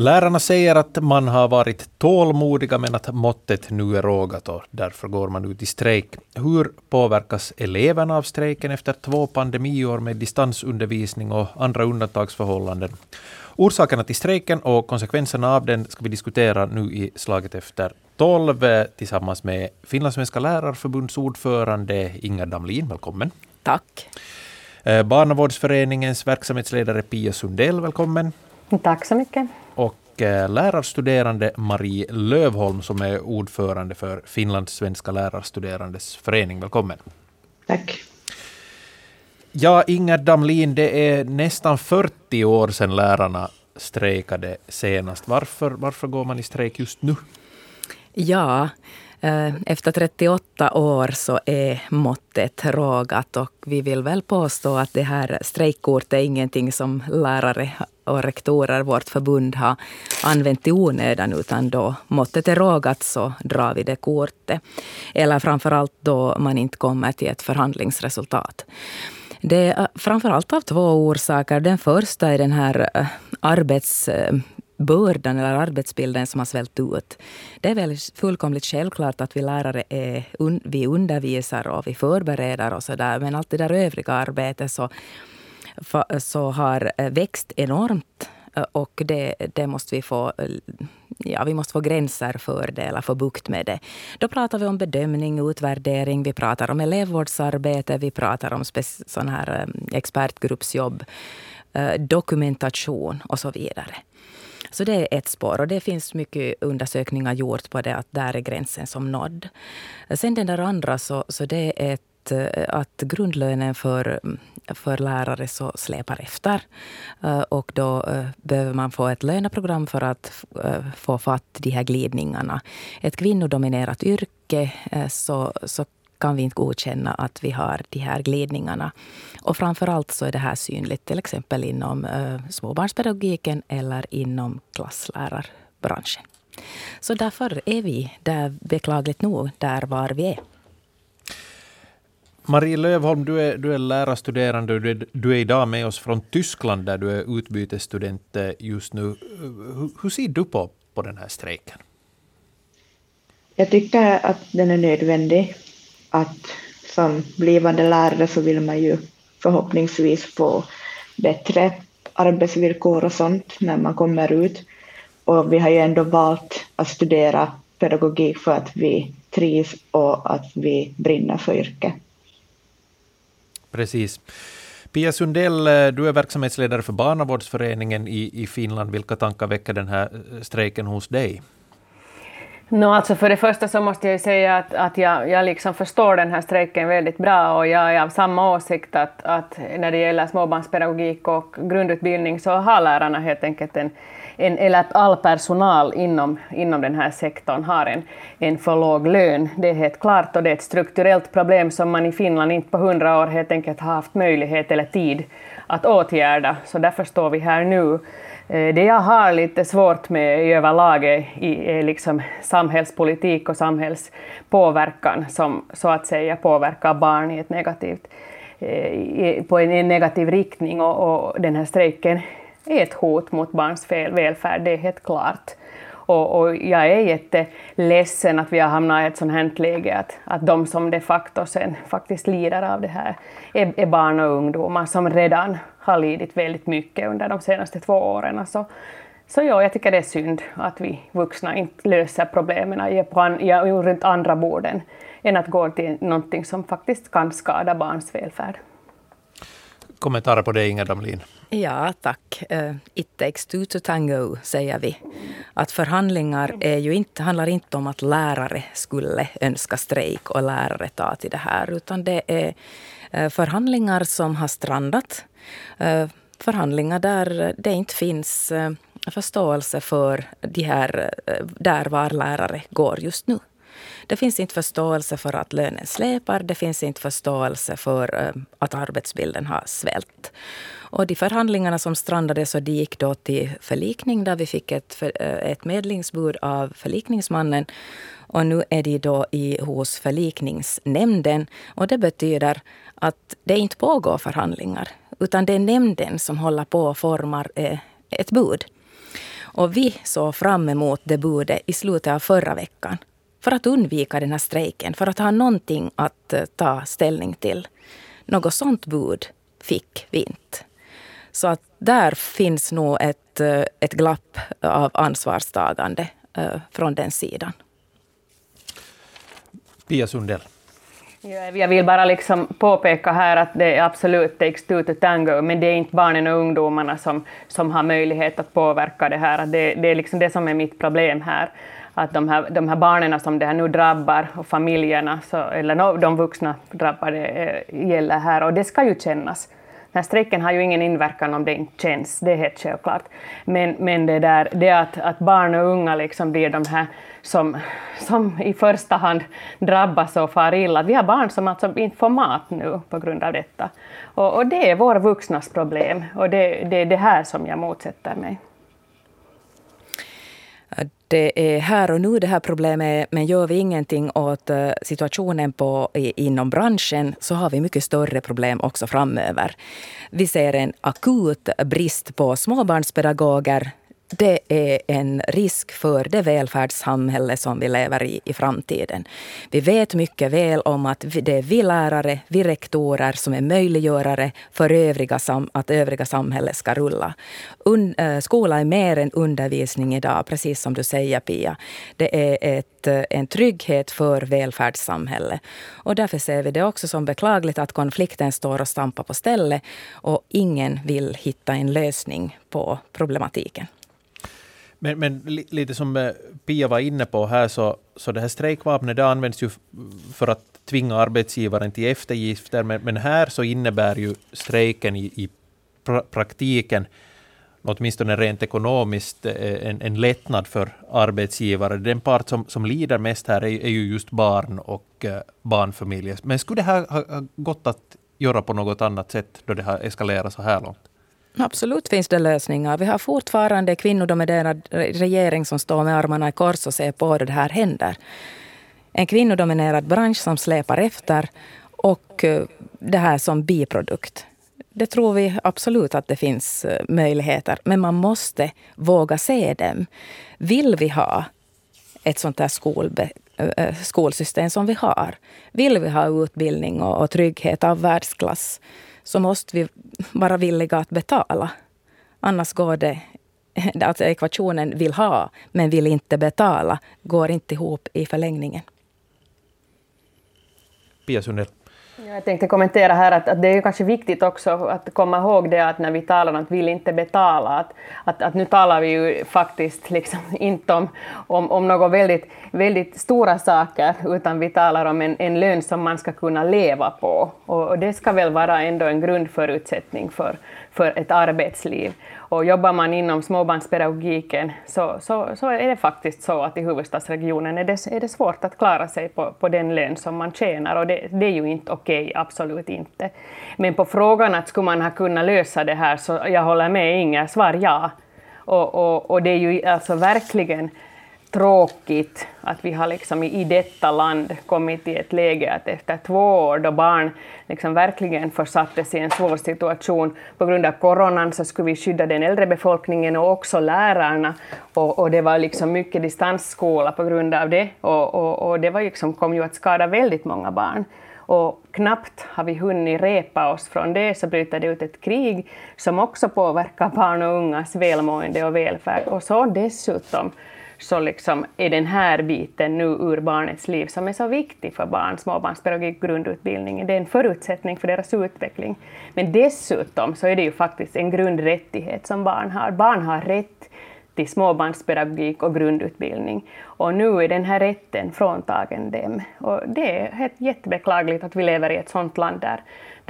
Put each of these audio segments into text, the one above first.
Lärarna säger att man har varit tålmodiga men att måttet nu är rågat och därför går man ut i strejk. Hur påverkas eleverna av strejken efter två pandemiår med distansundervisning och andra undantagsförhållanden? Orsakerna till strejken och konsekvenserna av den ska vi diskutera nu i Slaget efter tolv tillsammans med Finlandssvenska lärarförbunds ordförande Inger Damlin. Välkommen. Tack. Eh, Barnavårdsföreningens verksamhetsledare Pia Sundell, välkommen. Tack så mycket. Eh, lärarstuderande Marie Lövholm som är ordförande för Finlands svenska lärarstuderandes förening. Välkommen. Tack. Ja, Inger Damlin, det är nästan 40 år sedan lärarna strejkade senast. Varför, varför går man i strejk just nu? Ja, Eh, efter 38 år så är måttet rågat och vi vill väl påstå att det här strejkkortet är ingenting som lärare och rektorer, vårt förbund, har använt i onödan, utan då måttet är rågat så drar vi det kortet. Eller framför allt då man inte kommer till ett förhandlingsresultat. Det är eh, framför allt av två orsaker. Den första är den här eh, arbets bördan eller arbetsbilden som har svällt ut. Det är väl fullkomligt självklart att vi lärare är, vi undervisar och vi förbereder och så där. Men allt det där övriga arbetet så så har eh, växt enormt. Eh, och det, det måste vi få eh, ja, vi måste få gränser för det eller få bukt med det. Då pratar vi om bedömning, utvärdering, vi pratar om elevvårdsarbete, vi pratar om sån här expertgruppsjobb, dokumentation och så vidare. Så det är ett spår och det finns mycket undersökningar gjort på det att där är gränsen som nådd. Sen den där andra så, så det är ett eh, att grundlönen för för lärare så släpar efter. Eh, och då eh, behöver man få ett löneprogram för att få fatt de här glidningarna. Ett kvinnodominerat yrke så, så kan vi inte godkänna att vi har de här glidningarna. Och framför allt så är det här synligt till exempel inom småbarnspedagogiken eller inom klasslärarbranschen. Så därför är vi där, beklagligt nog, där var vi är. Marie Lövholm, du är, du är lärarstuderande och du är, du är idag med oss från Tyskland där du är utbytesstudent eh, just nu. Hur, hur ser du på, på den här strejken? Jag tycker att den är nödvändig. Att som blivande lärare så vill man ju förhoppningsvis få bättre arbetsvillkor och sånt när man kommer ut. Och vi har ju ändå valt att studera pedagogik för att vi trivs och att vi brinner för yrket. Precis. Pia Sundell, du är verksamhetsledare för Barnavårdsföreningen i, i Finland. Vilka tankar väcker den här strejken hos dig? No, alltså för det första så måste jag säga att, att jag, jag liksom förstår den här strejken väldigt bra och jag är av samma åsikt att, att när det gäller småbarnspedagogik och grundutbildning så har lärarna helt enkelt en, en, eller att all personal inom, inom den här sektorn har en, en för låg lön. Det är helt klart och det är ett strukturellt problem som man i Finland inte på hundra år helt enkelt har haft möjlighet eller tid att åtgärda. Så därför står vi här nu. Eh, det jag har lite svårt med i överlag är liksom samhällspolitik och samhällspåverkan som så att säga påverkar barn i ett negativt, eh, på en negativ riktning och, och den här strejken är ett hot mot barns välfärd, det är helt klart. Och, och, jag är jätteledsen att vi har hamnat i ett sånt här läge att, att de som de facto sen faktiskt lider av det här är, är barn och ungdomar som redan har lidit väldigt mycket under de senaste två åren. Så, så ja, jag tycker det är synd att vi vuxna inte löser problemen på an, ja, runt andra borden än att gå till någonting som faktiskt kan skada barns välfärd. Kommentarer på det, Inger Damlin? Ja, tack. Eh, it takes two to tango, säger vi. Att förhandlingar är ju inte, handlar inte om att lärare skulle önska strejk och lärare ta till det här, utan det är eh, förhandlingar som har strandat. Eh, förhandlingar där det inte finns förståelse för de här, där var lärare går just nu. Det finns inte förståelse för att lönen släpar. Det finns inte förståelse för eh, att arbetsbilden har svällt. Och de förhandlingarna som strandade så de gick då till förlikning där vi fick ett, för, eh, ett medlingsbud av förlikningsmannen. Och nu är de då i, hos förlikningsnämnden. Och det betyder att det inte pågår förhandlingar. Utan det är nämnden som håller på och formar eh, ett bud. Och vi såg fram emot det budet i slutet av förra veckan. För att undvika den här strejken, för att ha någonting att uh, ta ställning till. Något sånt bud fick vi inte. Så att där finns nog ett, uh, ett glapp av ansvarstagande uh, från den sidan. Pia Sundell. Jag vill bara liksom påpeka här att det absolut takes two to tango, men det är inte barnen och ungdomarna som, som har möjlighet att påverka det här. Det, det är liksom det som är mitt problem här. Att de här, de här barnen som det här nu drabbar, och familjerna, så, eller de vuxna drabbade, eh, gäller här, och det ska ju kännas. Den här strejken har ju ingen inverkan om det inte känns, det är helt självklart. Men, men det, där, det att, att barn och unga liksom blir de här som, som i första hand drabbas och far illa. Vi har barn som alltså inte får mat nu på grund av detta. Och, och det är våra vuxnas problem och det, det är det här som jag motsätter mig. Det är här och nu det här problemet, men gör vi ingenting åt eh, situationen på, inom branschen så har vi mycket större problem också framöver. Vi ser en akut brist på småbarnspedagoger det är en risk för det välfärdssamhälle som vi lever i i framtiden. Vi vet mycket väl om att det är vi lärare, vi rektorer som är möjliggörare för övriga att övriga samhället ska rulla. Un, eh, skola är mer än undervisning idag, precis som du säger Pia. Det är ett, eh, en trygghet för välfärdssamhället. Och därför ser vi det också som beklagligt att konflikten står och stampar på stället och ingen vill hitta en lösning på problematiken. Men, men lite som eh, Pia var inne på här, så, så det här strejkvapnet det används ju för att tvinga arbetsgivaren till eftergifter, men, men här så innebär ju strejken i, i pra, praktiken åtminstone rent ekonomiskt, eh, en, en lättnad för arbetsgivare. Den part som, som lider mest här är, är ju just barn och eh, barnfamiljer. Men skulle det här ha gått att göra på något annat sätt då det har eskalerat så här långt? Absolut finns det lösningar. Vi har fortfarande kvinnodominerad regering som står med armarna i kors och ser på hur det här händer. En kvinnodominerad bransch som släpar efter och eh, det här som biprodukt. Det tror vi absolut att det finns eh, möjligheter, men man måste våga se dem. Vill vi ha ett sånt här skolbe, eh, skolsystem som vi har? Vill vi ha utbildning och trygghet av världsklass? Så måste vi vara villiga att betala. Annars går det Alltså ekvationen vill ha, men vill inte betala, går inte ihop i förlängningen. Pia Sundell. Jag tänkte kommentera här att, att, det är kanske viktigt också att komma ihåg det att när vi talar om att vill inte betala, att, att, att nu talar vi ju faktiskt liksom inte om, om, om några väldigt, väldigt stora saker, utan vi talar om en, en lön som man ska kunna leva på. Och, och det ska väl vara ändå en grundförutsättning för, för ett arbetsliv. Och jobbar man inom småbarnspedagogiken så, så, så är det faktiskt så att i huvudstadsregionen är det, är det svårt att klara sig på, på den lön som man tjänar och det, det är ju inte okej, okay, absolut inte. Men på frågan att skulle man ha kunnat lösa det här så jag håller med Inger, svar ja. Och, och, och det är ju alltså verkligen tråkigt att vi har liksom i detta land kommit i ett läge att efter två år då barn liksom verkligen försattes i en svår situation på grund av coronan så skulle vi skydda den äldre befolkningen och också lärarna och, och det var liksom mycket distansskola på grund av det och, och, och det var liksom, kom ju att skada väldigt många barn. Och knappt har vi hunnit repa oss från det så bryter det ut ett krig som också påverkar barn och ungas välmående och välfärd. Och så dessutom så liksom är den här biten nu ur barnets liv som är så viktig för barn, småbarnspedagogik, grundutbildning, det är en förutsättning för deras utveckling. Men dessutom så är det ju faktiskt en grundrättighet som barn har. Barn har rätt till småbarnspedagogik och grundutbildning. Och nu är den här rätten fråntagen dem. Och det är jättebeklagligt att vi lever i ett sådant land där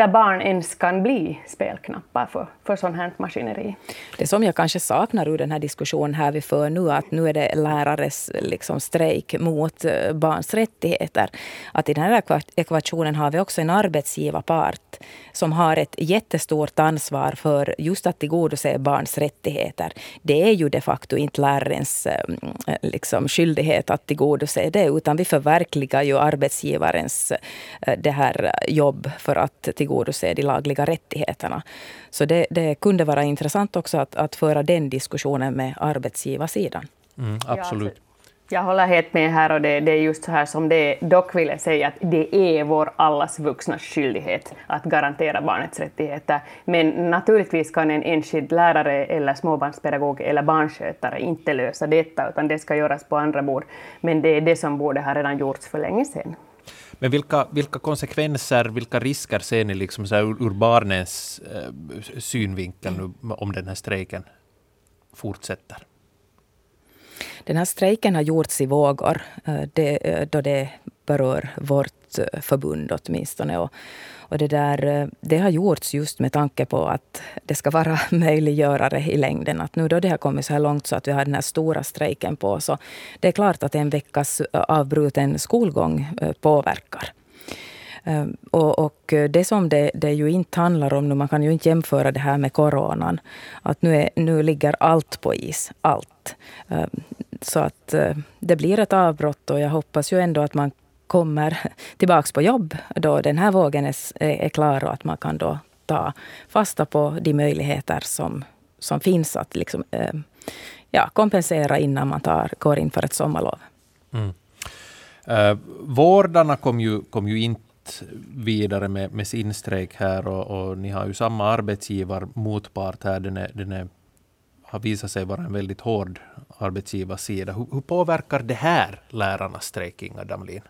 där barn ens kan bli spelknappar för, för sånt här maskineri. Det som jag kanske saknar ur den här diskussionen här vi för nu, att nu är det lärares liksom strejk mot eh, barns rättigheter. Att i den här ekvationen har vi också en arbetsgivarpart som har ett jättestort ansvar för just att tillgodose barns rättigheter. Det är ju de facto inte lärarens eh, liksom, skyldighet att tillgodose det, utan vi förverkligar ju arbetsgivarens eh, det här jobb för att tillgodose tillgodose de lagliga rättigheterna. Så det, det kunde vara intressant också att, att föra den diskussionen med arbetsgivarsidan. Mm, absolut. Ja, jag håller helt med här och det, det, är just så här som det är. Dock vill jag säga att det är vår allas vuxnas skyldighet att garantera barnets rättigheter. Men naturligtvis kan en enskild lärare eller småbarnspedagog eller barnskötare inte lösa detta, utan det ska göras på andra bord. Men det är det som borde ha redan gjorts för länge sedan. Men vilka, vilka konsekvenser, vilka risker ser ni liksom så ur, ur barnens eh, synvinkel nu, om den här strejken fortsätter? Den här strejken har gjorts i vågor eh, det, eh, då det berör vårt eh, förbund åtminstone. Och, och det, där, eh, det har gjorts just med tanke på att det ska vara möjliggörare i längden. Att nu då det har kommit så här långt så att vi har den här stora strejken på så det är klart att en veckas eh, avbruten skolgång eh, påverkar. Och, och, det som det, det ju inte handlar om nu, man kan ju inte jämföra det här med coronan. Att nu, är, nu ligger allt på is, allt. Så att det blir ett avbrott och jag hoppas ju ändå att man kommer tillbaka på jobb då den här vågen är, är klar och att man kan då ta fasta på de möjligheter som, som finns att liksom, eh, ja, kompensera innan man tar, går in för ett sommarlov. Mm. Eh, vårdarna kom ju, kom ju inte vidare med, med sin strejk här och, och, ni har ju samma arbetsgivarmotpart här. Den, är, den är, har visat sig vara en väldigt hård arbetsgivarsida. Hur, hur påverkar det här lärarnas strejk, Inga Damlin?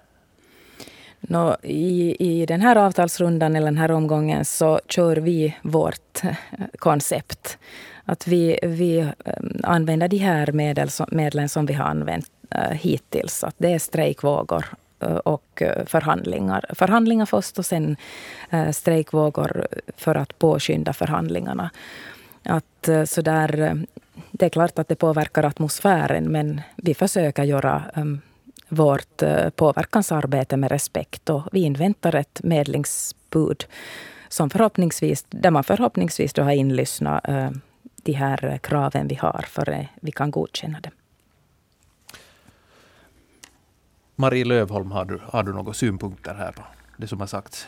Nå, i, I den här avtalsrundan eller den här omgången så kör vi vårt koncept. Att vi, vi ehm, använder de här medel, medlen som vi har använt eh, hittills. Att det är strejkvågor eh, och eh, förhandlingar. Förhandlingar först och sen strejkvågor för att påskynda förhandlingarna. Att så där, det är klart att det påverkar atmosfären men vi försöker göra ehm, vårt påverkansarbete med respekt och vi inväntar ett medlingsbud som förhoppningsvis, där man förhoppningsvis då har inlyssnat de här kraven vi har för vi kan godkänna det. Marie Lövholm, har du, har du några synpunkter här på det som har sagts?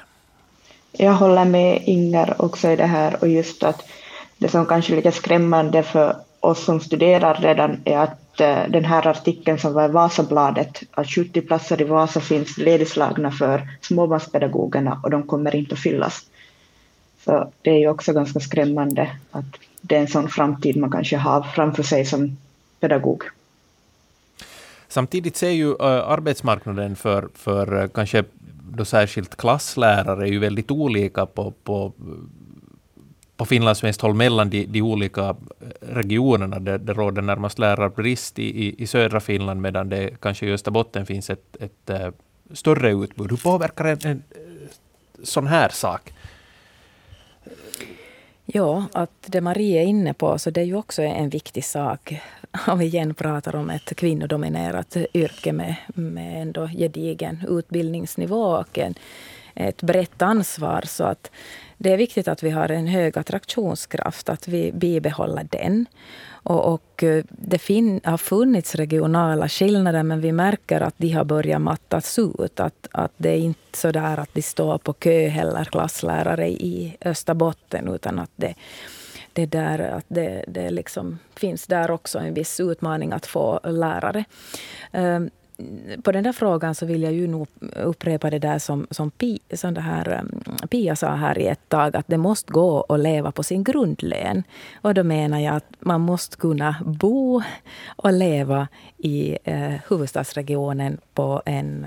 Jag håller med Inger också i det här och just att det som kanske är lite skrämmande för oss som studerar redan är att eh, den här artikeln som var i Vasabladet, att 70 platser i Vasa finns ledigslagna för småbarnspedagogerna och de kommer inte att fyllas. Så det är ju också ganska skrämmande att det är en sån framtid man kanske har framför sig som pedagog. Samtidigt ser ju eh, arbetsmarknaden för, för eh, kanske då särskilt klasslärare ju väldigt olika på, på, på finlandssvenskt håll mellan de, de olika eh, regionerna. Det, det råder närmast lärarbrist i, i, i södra Finland medan det kanske i Österbotten finns ett, ett eh, större utbud. Hur påverkar en, en eh, sån här sak? Ja, att det Marie är inne på, så det är ju också en viktig sak om vi igen pratar om ett kvinnodominerat yrke med, med ändå gedigen utbildningsnivå och en, ett brett ansvar. Så att det är viktigt att vi har en hög attraktionskraft, att vi bibehåller den. Och, och eh, det fin, har funnits regionala skillnader men vi märker att de har börjat mattas ut. Att, att det är inte så där att de står på kö heller, klasslärare i Österbotten, utan att det det där att det, det liksom finns där också en viss utmaning att få lärare. Ehm, på den där frågan så vill jag ju nog upprepa det där som, som, Pi, som det här, um, Pia sa här i ett tag, att det måste gå att leva på sin grundlön. Och då menar jag att man måste kunna bo och leva i eh, huvudstadsregionen på en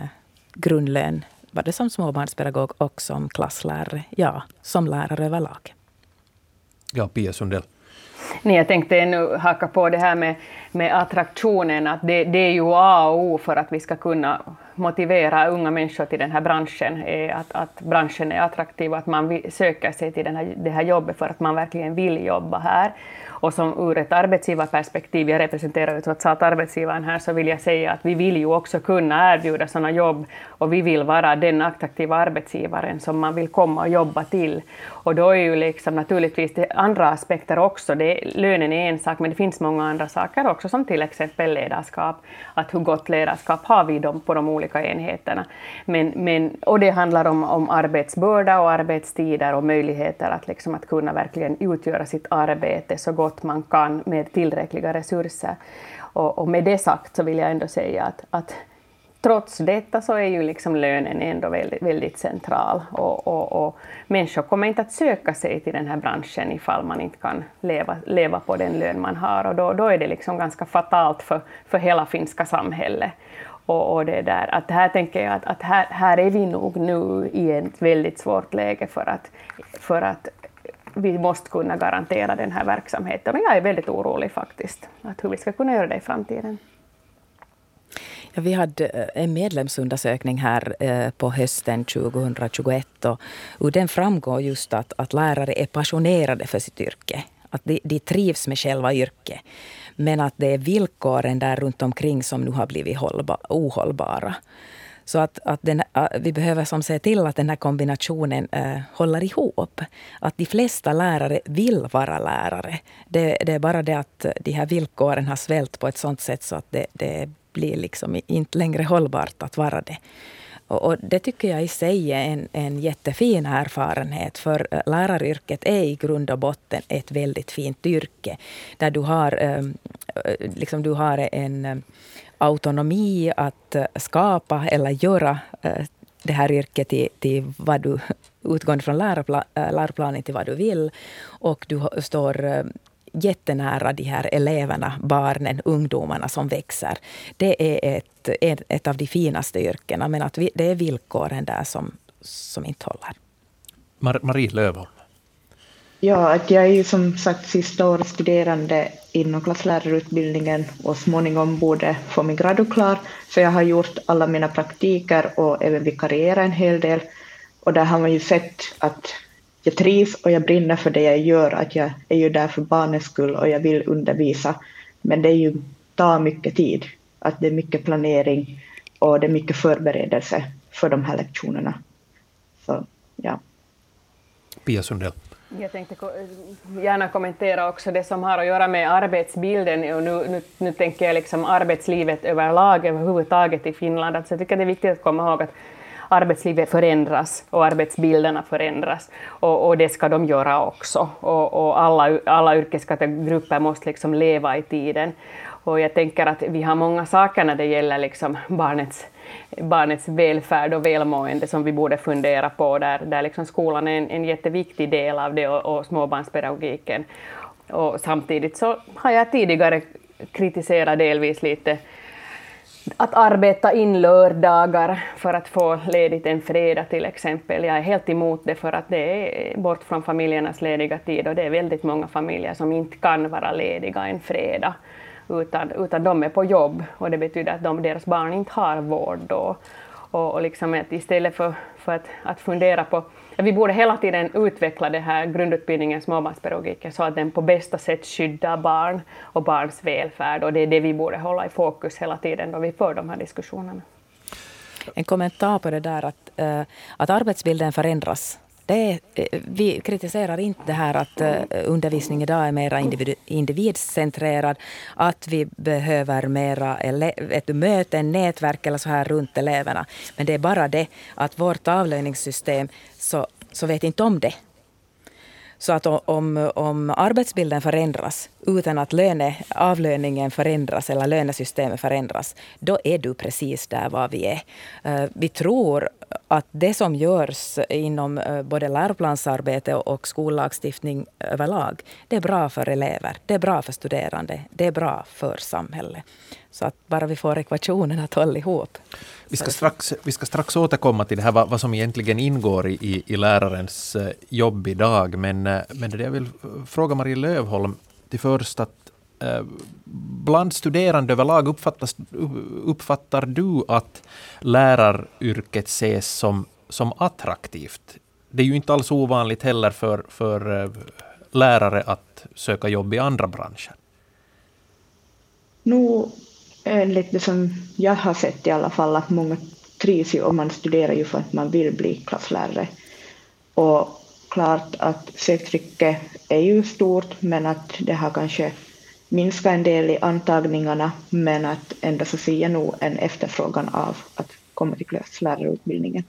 grundlön, både som småbarnspedagog och som klasslärare, ja, som lärare överlag. Ja, Pia Sundell. Nej, jag tänkte ännu haka på det här med, med attraktionen, att det, det, är ju A och O för att vi ska kunna motivera unga människor till den här branschen, är att, att branschen är attraktiv och att man söker sig till den här, det här jobbet för att man verkligen vill jobba här. Och som ur ett arbetsgivarperspektiv, jag representerar ju trots allt arbetsgivaren här, så vill jag säga att vi vill ju också kunna erbjuda sådana jobb och vi vill vara den attraktiva arbetsgivaren som man vill komma och jobba till. Och då är ju liksom naturligtvis det andra aspekter också, det, lönen är en sak, men det finns många andra saker också, som till exempel ledarskap. Att hur gott ledarskap har vi dem på de olika enheterna. Men, men, och det handlar om, om arbetsbörda och arbetstider och möjligheter att, liksom, att kunna verkligen utgöra sitt arbete så gott man kan med tillräckliga resurser. Och, och med det sagt så vill jag ändå säga att, att trots detta så är ju liksom lönen ändå väldigt, väldigt central och, och, och, människor kommer inte att söka sig till den här branschen ifall man inte kan leva, leva på den lön man har och då, då är det liksom ganska fatalt för, för hela finska samhället. Och, och det där, att här tänker jag att, att här, här är vi nog nu i ett väldigt svårt läge för att, för att vi måste kunna garantera den här verksamheten och jag är väldigt orolig faktiskt, att hur vi ska kunna göra det i framtiden. Ja, vi hade eh, en medlemsundersökning här eh, på hösten 2021 och ur den framgår just att, att lärare är passionerade för sitt yrke. Att de, de trivs med själva yrket. Men att det är villkoren där runt omkring som nu har blivit hållba, ohållbara. Så att, att den, eh, vi behöver som se till att den här kombinationen äh, håller ihop. Att de flesta lärare vill vara lärare. Det, det, är bara det att de här villkoren har svällt på ett sånt sätt så att det, det blir liksom inte längre hållbart att vara det. Och, och det tycker jag i sig är en, en jättefin erfarenhet. För eh, läraryrket är i grund och botten ett väldigt fint yrke. Där du har, ehm, eh, liksom du har en eh, autonomi att skapa eller göra det här yrket till, till vad du, utgående från läroplanen till vad du vill. Och du står jättenära de här eleverna, barnen, ungdomarna som växer. Det är ett, ett, ett av de finaste yrkena, men att vi, det är villkoren där som, som inte håller. Mar Marie Lövholm. Ja, att jag är ju som sagt sista året studerande inom klasslärarutbildningen och småningom borde få min gradu klar, så jag har gjort alla mina praktiker och även vikarierat en hel del. Och där har man ju sett att jag trivs och jag brinner för det jag gör, att jag är ju där för barnens skull och jag vill undervisa. Men det är ju, tar mycket tid, att det är mycket planering och det är mycket förberedelse för de här lektionerna. Så, ja. Pia Sundell. Jag tänkte gärna kommentera också det som har att göra med arbetsbilden. Och nu, nu, nu tänker jag liksom arbetslivet överlag, överhuvudtaget i Finland. Alltså jag tycker det är viktigt att komma ihåg att arbetslivet förändras och arbetsbilderna förändras. Och, och det ska de göra också. Och, och alla, alla yrkeskategorier måste liksom leva i tiden. Och jag tänker att vi har många saker när det gäller liksom barnets, barnets välfärd och välmående som vi borde fundera på, där, där liksom skolan är en, en jätteviktig del av det och, och småbarnspedagogiken. Och samtidigt så har jag tidigare kritiserat delvis lite att arbeta in lördagar för att få ledigt en fredag till exempel. Jag är helt emot det för att det är bort från familjernas lediga tid och det är väldigt många familjer som inte kan vara lediga en fredag utan, utan de är på jobb och det betyder att de, deras barn inte har vård då. Och, och liksom att istället för, för att, att fundera på vi borde hela tiden utveckla den här grundutbildningen småbarnspedagogiken så att den på bästa sätt skyddar barn och barns välfärd och det är det vi borde hålla i fokus hela tiden då vi för de här diskussionerna. En kommentar på det där att, eh, att arbetsbilden förändras det är, eh, vi kritiserar inte det här att eh, undervisning idag är mer individ, individcentrerad. Att vi behöver mera ett möte, nätverk eller så här runt eleverna. Men det är bara det att vårt avlöningssystem så, så vet inte om det. Så att om, om arbetsbilden förändras utan att löne, avlöningen förändras eller lönesystemet förändras, då är du precis där var vi är. Eh, vi tror att det som görs inom eh, både läroplansarbete och skollagstiftning överlag, det är bra för elever, det är bra för studerande, det är bra för samhället. Så att bara vi får ekvationen att hålla ihop. Vi ska strax, vi ska strax återkomma till det här, vad, vad som egentligen ingår i, i lärarens eh, jobb idag. Men, eh, men det jag vill fråga Marie Lövholm till först att eh, bland studerande överlag uppfattas, uppfattar du att läraryrket ses som, som attraktivt? Det är ju inte alls ovanligt heller för, för lärare att söka jobb i andra branscher. Nu Eh, enligt det som jag har sett i alla fall, att många trivs ju och man studerar ju för att man vill bli klasslärare. Och klart att söktrycket är ju stort, men att det har kanske minskat en del i antagningarna, men att ändå så ser jag nog en efterfrågan av att komma till klasslärarutbildningen.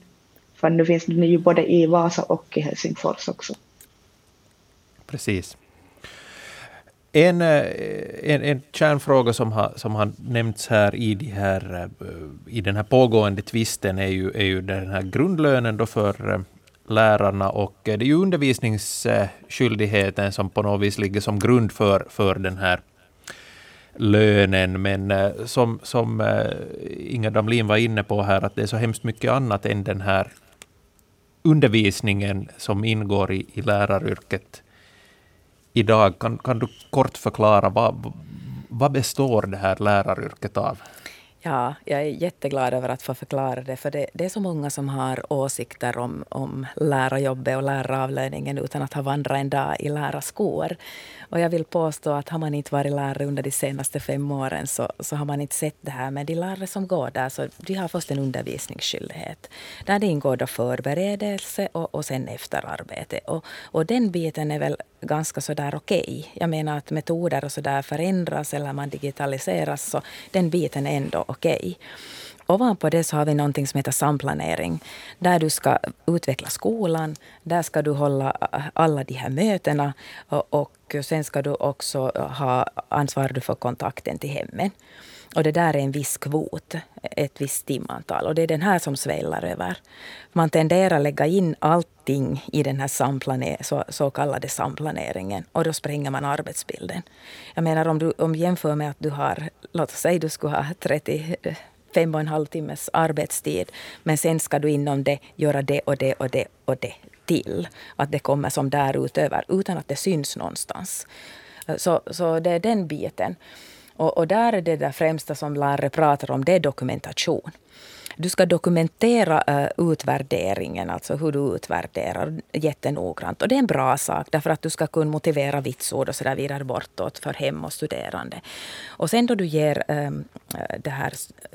För nu finns den ju både i Vasa och i Helsingfors också. Precis. En, eh, en, en kärnfråga som har, som har nämnts här i, de här eh, i den här pågående tvisten är ju, är ju den här grundlönen då för eh, lärarna och det är ju undervisningsskyldigheten som på något vis ligger som grund för, för den här lönen. Men som, som Inga Damlin var inne på här, att det är så hemskt mycket annat än den här undervisningen som ingår i, i läraryrket idag. Kan, kan du kort förklara vad, vad består det här läraryrket av? Ja, jag är jätteglad över att få förklara det, för det, det, är så många som har åsikter om, om lärarjobbet och läraravlöningen utan att ha vandrat en dag i lärarskor. Och jag vill påstå att har man inte varit lärare under de senaste fem åren så, så har man inte sett det här. Men de lärare som går där, så de har först en undervisningsskyldighet. Där det ingår då förberedelse och, och sen efterarbete. Och, och den biten är väl ganska sådär okej. Okay. Jag menar att metoder och sådär förändras eller man digitaliseras, så den biten är ändå okej. Okay. Ovanpå det så har vi någonting som heter samplanering. Där du ska utveckla skolan, där ska du hålla äh, alla de här mötena och, och sen ska du också ha ansvar för kontakten till hemmen. Och det där är en viss kvot, ett visst timantal. Och det är den här som sväller över. Man tenderar att lägga in allting i den här samplaner, så, så kallade samplaneringen. Och då spränger man arbetsbilden. Jag menar om du om jämför med att du har, låt oss säga du skulle ha 30 fem och en halv timmes arbetstid. Men sen ska du inom det göra det och det och det och det till. Att det kommer som därutöver utan att det syns någonstans. Så, så det är den biten. Och, och där är det där främsta som lärare pratar om, det är dokumentation. Du ska dokumentera uh, utvärderingen, alltså hur du utvärderar jättenoggrant. Och det är en bra sak, därför att du ska kunna motivera vitsord och så där vidare bortåt för hem och studerande. Och sen då du ger um, det här,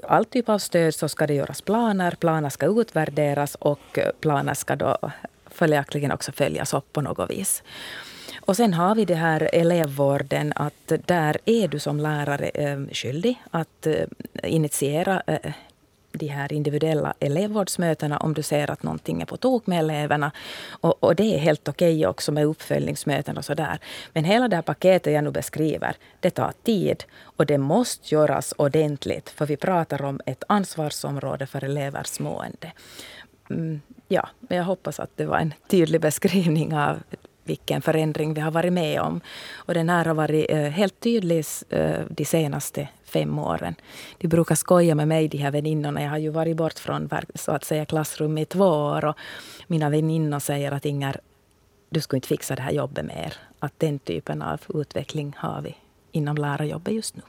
all typ av stöd så ska det göras planer. Planer ska utvärderas och eh, planer ska då följaktligen också följas upp på något vis. Och sen har vi det här elevvården, att där är du som lärare eh, skyldig att eh, initiera eh, de här individuella elevvårdsmötena om du ser att någonting är på tok med eleverna. Och, och det är helt okej okay också med uppföljningsmöten och sådär. Men hela det här paketet jag nu beskriver, det tar tid och det måste göras ordentligt för vi pratar om ett ansvarsområde för elevers mående. Mm, ja, men jag hoppas att det var en tydlig beskrivning av vilken förändring vi har varit med om. Och den här har varit eh, helt tydlig eh, de senaste fem åren. De brukar skoja med mig, de här väninnorna. Jag har ju varit bort från så att säga klassrum i två år. Och mina väninnor säger att Inger, du skulle inte fixa det här jobbet mer. Att den typen av utveckling har vi inom lärarjobbet just nu.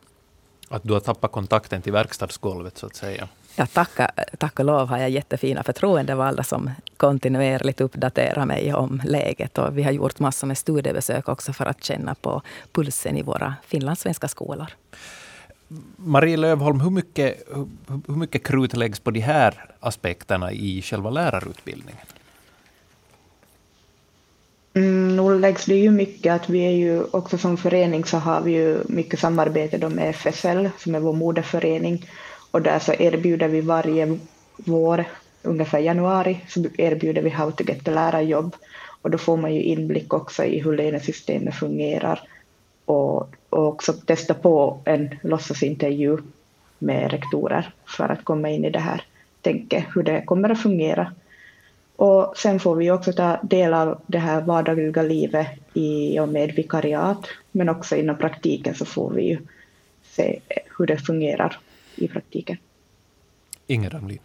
Att du har tappat kontakten till verkstadsgolvet så att säga? Ja, tacka, tack och lov har jag jättefina förtroendevalda som kontinuerligt uppdaterar mig om läget. Och vi har gjort massor med studiebesök också för att känna på pulsen i våra finlandssvenska skolor. Marie Lövholm, hur mycket, hur mycket krut läggs på de här aspekterna i själva lärarutbildningen? Mm, nu läggs det ju mycket att vi är ju också som förening så har vi ju mycket samarbete med FSL som är vår moderförening och där så erbjuder vi varje vår, ungefär januari, så erbjuder vi How to get lärarjobb. Och då får man ju inblick också i hur lönesystemet fungerar. Och, och också testa på en låtsasintervju med rektorer för att komma in i det här tänket, hur det kommer att fungera. Och sen får vi också ta del av det här vardagliga livet i och med vikariat, men också inom praktiken så får vi ju se hur det fungerar i praktiken. Inger Ramlin.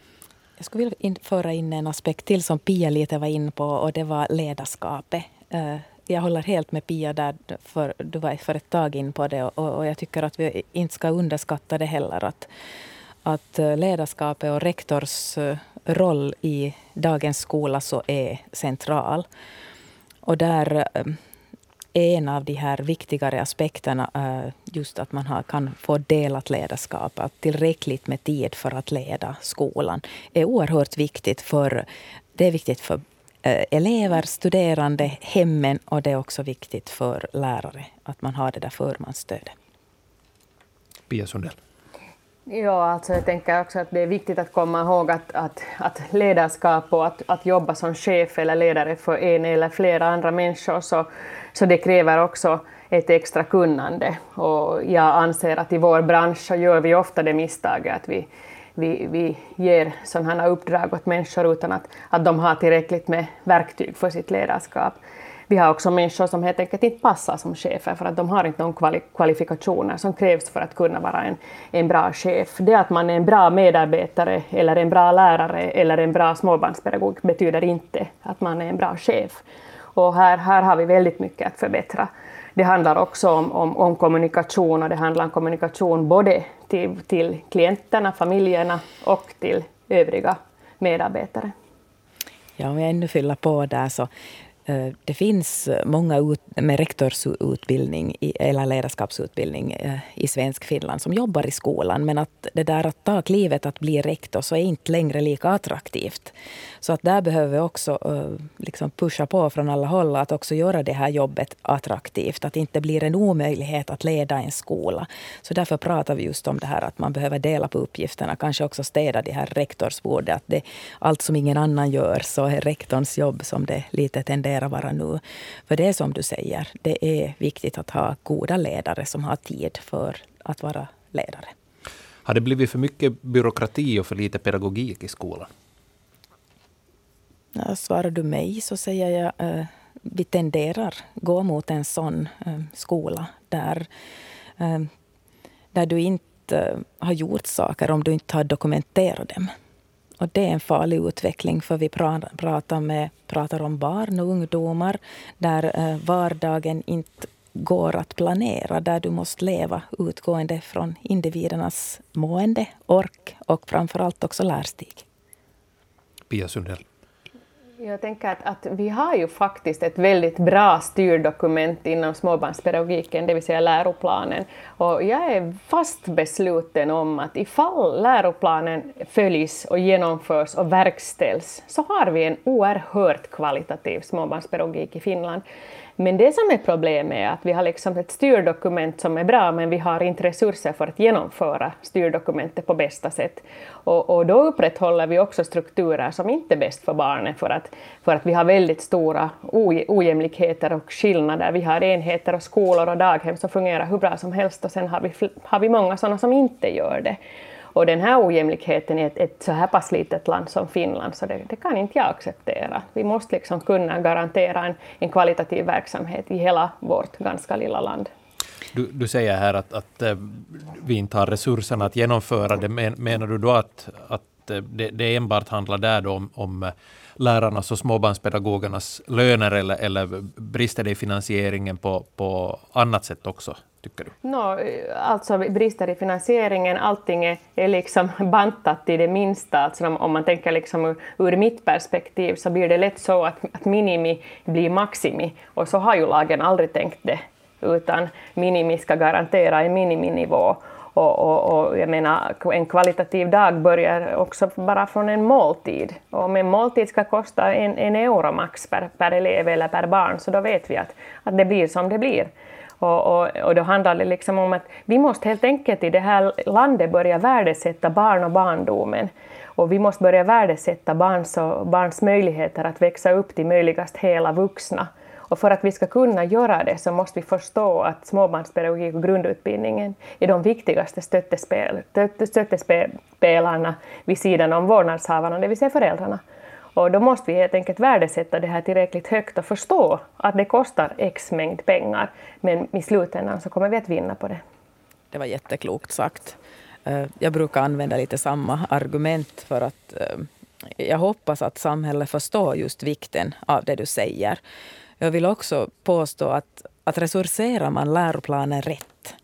Jag skulle vilja föra in en aspekt till som Pia lite var in på och det var ledarskapet. Eh, jag håller helt med Pia där, för du var för ett tag in på det och, och jag tycker att vi inte ska underskatta det heller. Att, att eh, ledarskapet och rektors eh, roll i dagens skola så är central. Och där en av de här viktigare aspekterna eh, just att man har, kan få delat ledarskap. Att tillräckligt med tid för att leda skolan är oerhört viktigt. för Det är viktigt för eh, elever, studerande, hemmen och det är också viktigt för lärare att man har det där förmansstödet. Pia Sundell. Ja, alltså jag tänker också att det är viktigt att komma ihåg att, att, att ledarskap och att, att jobba som chef eller ledare för en eller flera andra människor, så, så det kräver också ett extra kunnande. Och jag anser att i vår bransch så gör vi ofta det misstaget att vi, vi, vi ger sådana här uppdrag åt människor utan att, att de har tillräckligt med verktyg för sitt ledarskap. Vi har också människor som helt enkelt inte passar som chefer för att de har inte de kvali kvalifikationer som krävs för att kunna vara en, en bra chef. Det att man är en bra medarbetare eller en bra lärare eller en bra småbarnspedagog betyder inte att man är en bra chef. Och här, här har vi väldigt mycket att förbättra. Det handlar också om, om, om kommunikation och det handlar om kommunikation både till, till klienterna, familjerna och till övriga medarbetare. Ja, om jag ännu fyller på där så Eh, det finns många ut, med rektorsutbildning eller ledarskapsutbildning eh, i svensk Finland som jobbar i skolan. Men att det där att ta klivet att bli rektor så är inte längre lika attraktivt. Så att där behöver vi också eh, liksom pusha på från alla håll att också göra det här jobbet attraktivt. Att det inte blir en omöjlighet att leda en skola. Så därför pratar vi just om det här att man behöver dela på uppgifterna. Kanske också städa det här rektorsbordet. Att det, allt som ingen annan gör så är rektorns jobb som det lite tenderar vara nu. För det är som du säger, det är viktigt att ha goda ledare som har tid för att vara ledare. Har det blivit för mycket byråkrati och för lite pedagogik i skolan? Ja, svarar du mig så säger jag eh, vi tenderar gå mot en sån eh, skola där, eh, där du inte eh, har gjort saker om du inte har dokumenterat dem. Och det är en farlig utveckling för vi pratar, med, pratar om barn och ungdomar där eh, vardagen inte går att planera, där du måste leva utgående från individernas mående, ork och framförallt också lärstig. Pia Sundell. Jag tänker att, att, vi har ju faktiskt ett väldigt bra styrdokument inom småbarnspedagogiken, det vill säga läroplanen. Och jag är fast besluten om att ifall läroplanen följs och genomförs och verkställs så har vi en oerhört kvalitativ småbarnspedagogik i Finland. Men det som är problemet är att vi har liksom ett styrdokument som är bra, men vi har inte resurser för att genomföra styrdokumentet på bästa sätt. Och, och då upprätthåller vi också strukturer som inte är bäst för barnen, för att, för att vi har väldigt stora ojämlikheter och skillnader. Vi har enheter och skolor och daghem som fungerar hur bra som helst, och sen har vi, har vi många sådana som inte gör det. Och den här ojämlikheten i ett, ett så här pass litet land som Finland, så det, det, kan inte jag acceptera. Vi måste liksom kunna garantera en, en kvalitativ verksamhet i hela vårt ganska lilla land. Du, du säger här att, att eh, vi inte har resurserna att genomföra det. Men, menar du då att, att eh, det, det enbart handlar där om, om eh, lärarnas och småbarnspedagogernas löner eller, eller brister det i finansieringen på, på annat sätt också? tycker du? No, alltså brister i finansieringen, allting är, är liksom bantat till det minsta. Alltså om man tänker liksom ur, ur mitt perspektiv så blir det lätt så att, att minimi blir maximi och så har ju lagen aldrig tänkt det utan minimi ska garantera en miniminivå. Och, och, och, jag menar, en kvalitativ dag börjar också bara från en måltid. Och om en måltid ska kosta en, en euro max per, per elev eller per barn, så då vet vi att, att det blir som det blir. Och, och, och då handlar det liksom om att vi måste helt enkelt i det här landet börja värdesätta barn och barndomen. Och vi måste börja värdesätta barns, och, barns möjligheter att växa upp till möjligast hela vuxna. Och för att vi ska kunna göra det så måste vi förstå att småbarnspedagogik och grundutbildningen är de viktigaste stöttespel, stöttespelarna vid sidan om vårdnadshavarna, det vill säga föräldrarna. Och då måste vi helt enkelt värdesätta det här tillräckligt högt och förstå att det kostar x mängd pengar, men i slutändan så kommer vi att vinna på det. Det var jätteklokt sagt. Eh, jag brukar använda lite samma argument för att eh, jag hoppas att samhället förstår just vikten av det du säger. Jag vill också påstå att, att resurserar man läroplanen rätt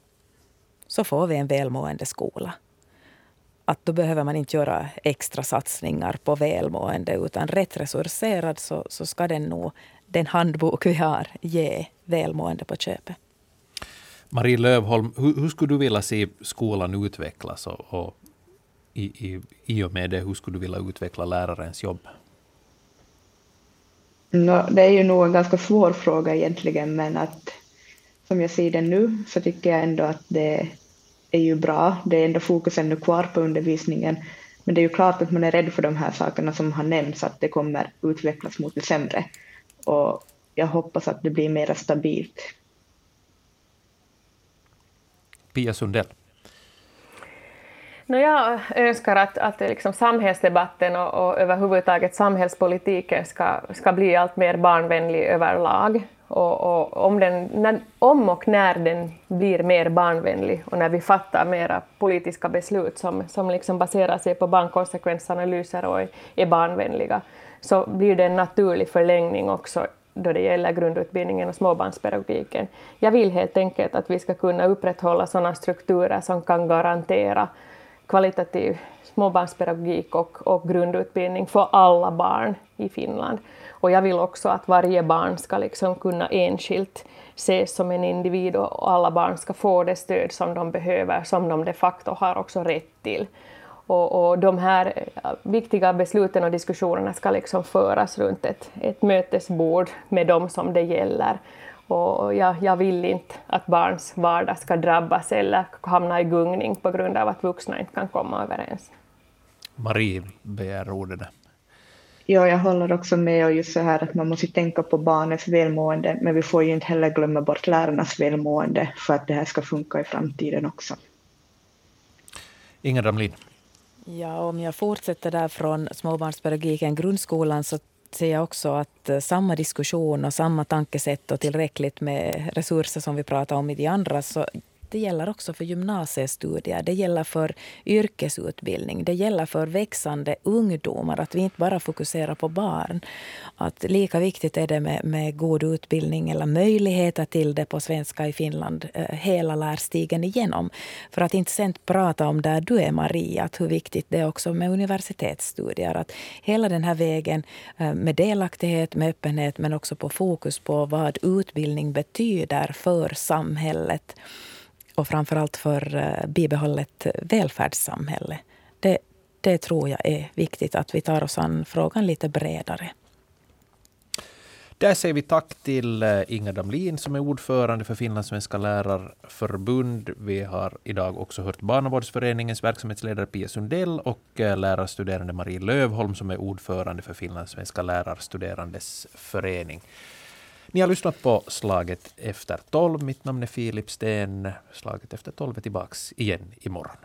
så får vi en välmående skola att då behöver man inte göra extra satsningar på välmående utan rätt resurserad så, så ska den nog, den handbok vi har, ge välmående på köpet. Marie Lövholm, hur, hur skulle du vilja se skolan utvecklas och, och i, i, i och med det, hur skulle du vilja utveckla lärarens jobb? No, det är ju nog en ganska svår fråga egentligen, men att som jag ser det nu så tycker jag ändå att det är ju bra. Det är ändå fokus ännu kvar på undervisningen. Men det är ju klart att man är rädd för de här sakerna som har nämnts, att det kommer utvecklas mot det sämre. Och jag hoppas att det blir mer stabilt. Pia Sundell. No, jag önskar att, att liksom samhällsdebatten och, och överhuvudtaget samhällspolitiken ska, ska bli allt mer barnvänlig överlag. Och, och om, den, när, om och när den blir mer barnvänlig och när vi fattar mera politiska beslut som, som liksom baserar sig på barnkonsekvensanalyser och är, är barnvänliga, så blir det en naturlig förlängning också då det gäller grundutbildningen och småbarnspedagogiken. Jag vill helt enkelt att vi ska kunna upprätthålla sådana strukturer som kan garantera kvalitativ småbarnspedagogik och, och grundutbildning för alla barn i Finland. Och jag vill också att varje barn ska liksom kunna enskilt ses som en individ och alla barn ska få det stöd som de behöver, som de de facto har också rätt till. Och, och de här eh, viktiga besluten och diskussionerna ska liksom föras runt ett, ett mötesbord med dem som det gäller. Och jag, jag, vill inte att barns vardag ska drabbas eller hamna i gungning på grund av att vuxna inte kan komma överens. Marie begär ordet. Ja, jag håller också med och just så här att man måste tänka på barnets välmående, men vi får ju inte heller glömma bort lärarnas välmående för att det här ska funka i framtiden också. Inger Ramlin. Ja, om jag fortsätter där från småbarnspedagogiken, grundskolan, så ser jag också att eh, samma diskussion och samma tankesätt och tillräckligt med resurser som vi pratar om i de andra, så det gäller också för gymnasiestudier, det gäller för yrkesutbildning, det gäller för växande ungdomar, att vi inte bara fokuserar på barn. Att lika viktigt är det med, med god utbildning eller möjligheter till det på svenska i Finland eh, hela lärstigen igenom. För att inte sen prata om där du är Maria, att hur viktigt det är också med universitetsstudier. Att hela den här vägen eh, med delaktighet, med öppenhet men också på fokus på vad utbildning betyder för samhället och framförallt för eh, bibehållet välfärdssamhälle. Det, det tror jag är viktigt att vi tar oss an frågan lite bredare. Där säger vi tack till eh, Inga Damlin som är ordförande för Finlandssvenska lärarförbund. Vi har idag också hört Barnavårdsföreningens verksamhetsledare Pia Sundell och eh, lärarstuderande Marie Lövholm som är ordförande för Finlandssvenska lärarstuderandes förening. Ni har lyssnat på Slaget efter tolv. Mitt namn är Filip Sten. Slaget efter tolv är tillbaka igen imorgon.